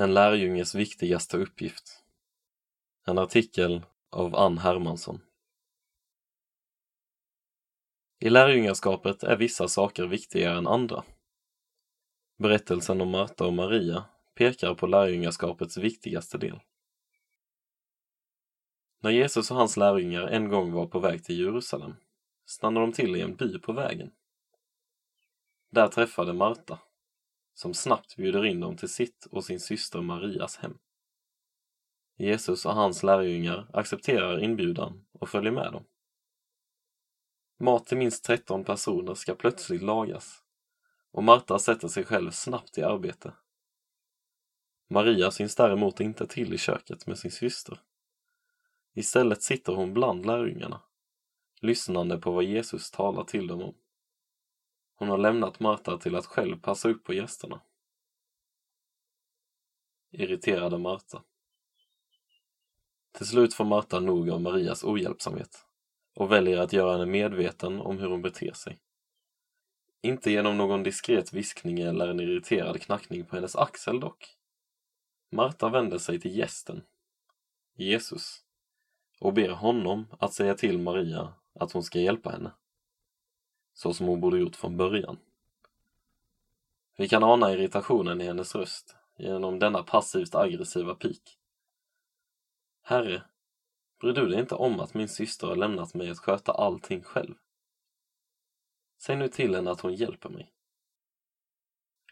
En lärjunges viktigaste uppgift. En artikel av Ann Hermansson. I lärjungaskapet är vissa saker viktigare än andra. Berättelsen om Marta och Maria pekar på lärjungaskapets viktigaste del. När Jesus och hans lärjungar en gång var på väg till Jerusalem stannade de till i en by på vägen. Där träffade Marta, som snabbt bjuder in dem till sitt och sin syster Marias hem. Jesus och hans lärjungar accepterar inbjudan och följer med dem. Mat till minst 13 personer ska plötsligt lagas och Marta sätter sig själv snabbt i arbete. Maria syns däremot inte till i köket med sin syster. Istället sitter hon bland lärjungarna, lyssnande på vad Jesus talar till dem om. Hon har lämnat Marta till att själv passa upp på gästerna. Irriterade Marta. Till slut får Marta nog av Marias ohjälpsamhet och väljer att göra henne medveten om hur hon beter sig. Inte genom någon diskret viskning eller en irriterad knackning på hennes axel dock. Marta vänder sig till gästen, Jesus, och ber honom att säga till Maria att hon ska hjälpa henne. Så som hon borde gjort från början. Vi kan ana irritationen i hennes röst genom denna passivt aggressiva pik. Herre, bryr du dig inte om att min syster har lämnat mig att sköta allting själv? Säg nu till henne att hon hjälper mig.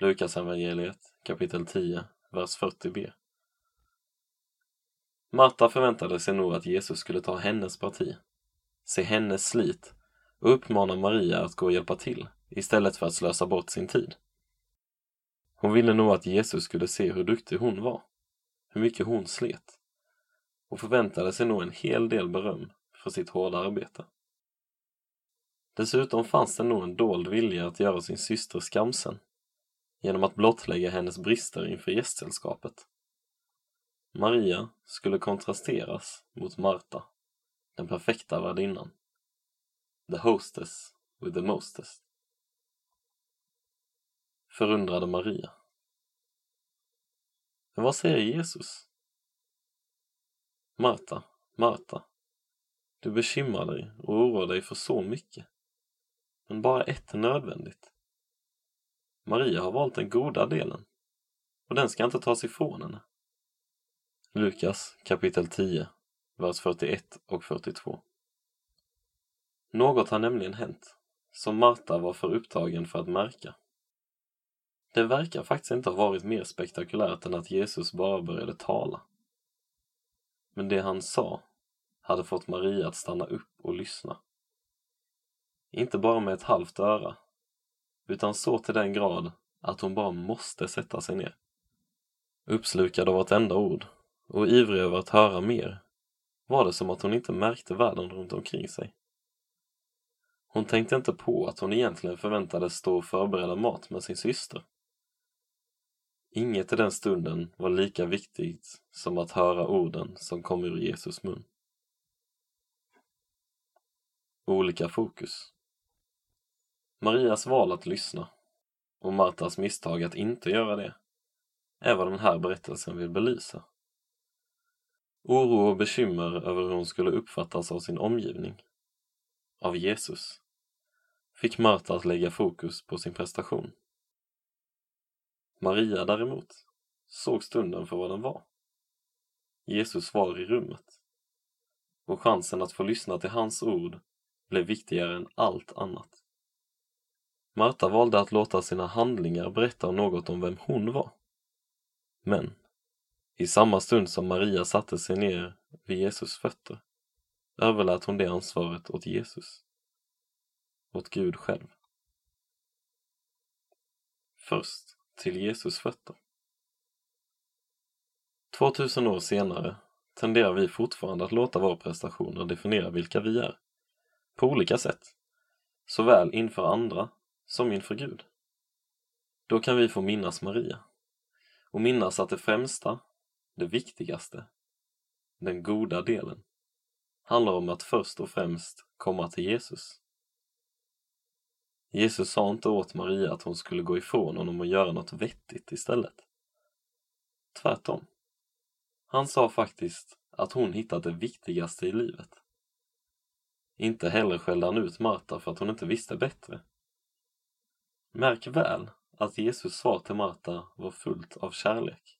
Lukas evangeliet kapitel 10, vers 40b. Marta förväntade sig nog att Jesus skulle ta hennes parti, se hennes slit och uppmanar Maria att gå och hjälpa till istället för att slösa bort sin tid. Hon ville nog att Jesus skulle se hur duktig hon var, hur mycket hon slet och förväntade sig nog en hel del beröm för sitt hårda arbete. Dessutom fanns det nog en dold vilja att göra sin syster skamsen genom att blottlägga hennes brister inför gästsällskapet. Maria skulle kontrasteras mot Marta, den perfekta värdinnan. The hostess with the mostest. Förundrade Maria. Men vad säger Jesus? Marta, Marta, du bekymrar dig och oroar dig för så mycket. Men bara ett är nödvändigt. Maria har valt den goda delen och den ska inte tas ifrån henne. Lukas kapitel 10, vers 41 och 42. Något har nämligen hänt, som Marta var för upptagen för att märka. Det verkar faktiskt inte ha varit mer spektakulärt än att Jesus bara började tala. Men det han sa hade fått Maria att stanna upp och lyssna. Inte bara med ett halvt öra, utan så till den grad att hon bara måste sätta sig ner. Uppslukad av vartenda ord och ivrig över att höra mer var det som att hon inte märkte världen runt omkring sig. Hon tänkte inte på att hon egentligen förväntades stå och förbereda mat med sin syster. Inget i den stunden var lika viktigt som att höra orden som kom ur Jesus mun. Olika fokus Marias val att lyssna och Martas misstag att inte göra det är vad den här berättelsen vill belysa. Oro och bekymmer över hur hon skulle uppfattas av sin omgivning, av Jesus, fick Marta att lägga fokus på sin prestation. Maria däremot såg stunden för vad den var. Jesus var i rummet och chansen att få lyssna till hans ord blev viktigare än allt annat. Marta valde att låta sina handlingar berätta något om vem hon var. Men i samma stund som Maria satte sig ner vid Jesus fötter överlät hon det ansvaret åt Jesus, åt Gud själv. Först till Jesus fötter. 2000 år senare tenderar vi fortfarande att låta våra prestationer definiera vilka vi är, på olika sätt, såväl inför andra som inför Gud. Då kan vi få minnas Maria och minnas att det främsta, det viktigaste, den goda delen handlar om att först och främst komma till Jesus. Jesus sa inte åt Maria att hon skulle gå ifrån honom och göra något vettigt istället. tvärtom. Han sa faktiskt att hon hittat det viktigaste i livet. Inte heller skällde han ut Marta för att hon inte visste bättre. Märk väl att Jesus svar till Marta var fullt av kärlek.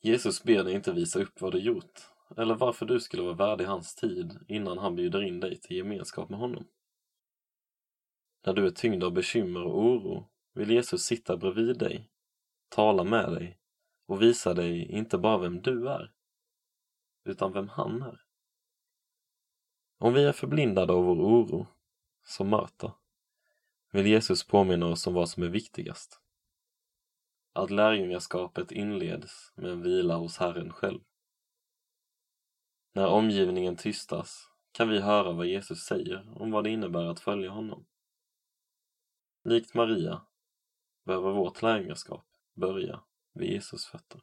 Jesus ber dig inte visa upp vad du gjort eller varför du skulle vara värdig hans tid innan han bjuder in dig till gemenskap med honom. När du är tyngd av bekymmer och oro vill Jesus sitta bredvid dig, tala med dig och visa dig inte bara vem du är, utan vem han är. Om vi är förblindade av vår oro, som Marta, vill Jesus påminna oss om vad som är viktigast. Att lärjungaskapet inleds med en vila hos Herren själv. När omgivningen tystas kan vi höra vad Jesus säger om vad det innebär att följa honom. Likt Maria behöver vårt lärjungaskap börja vid Jesus fötter.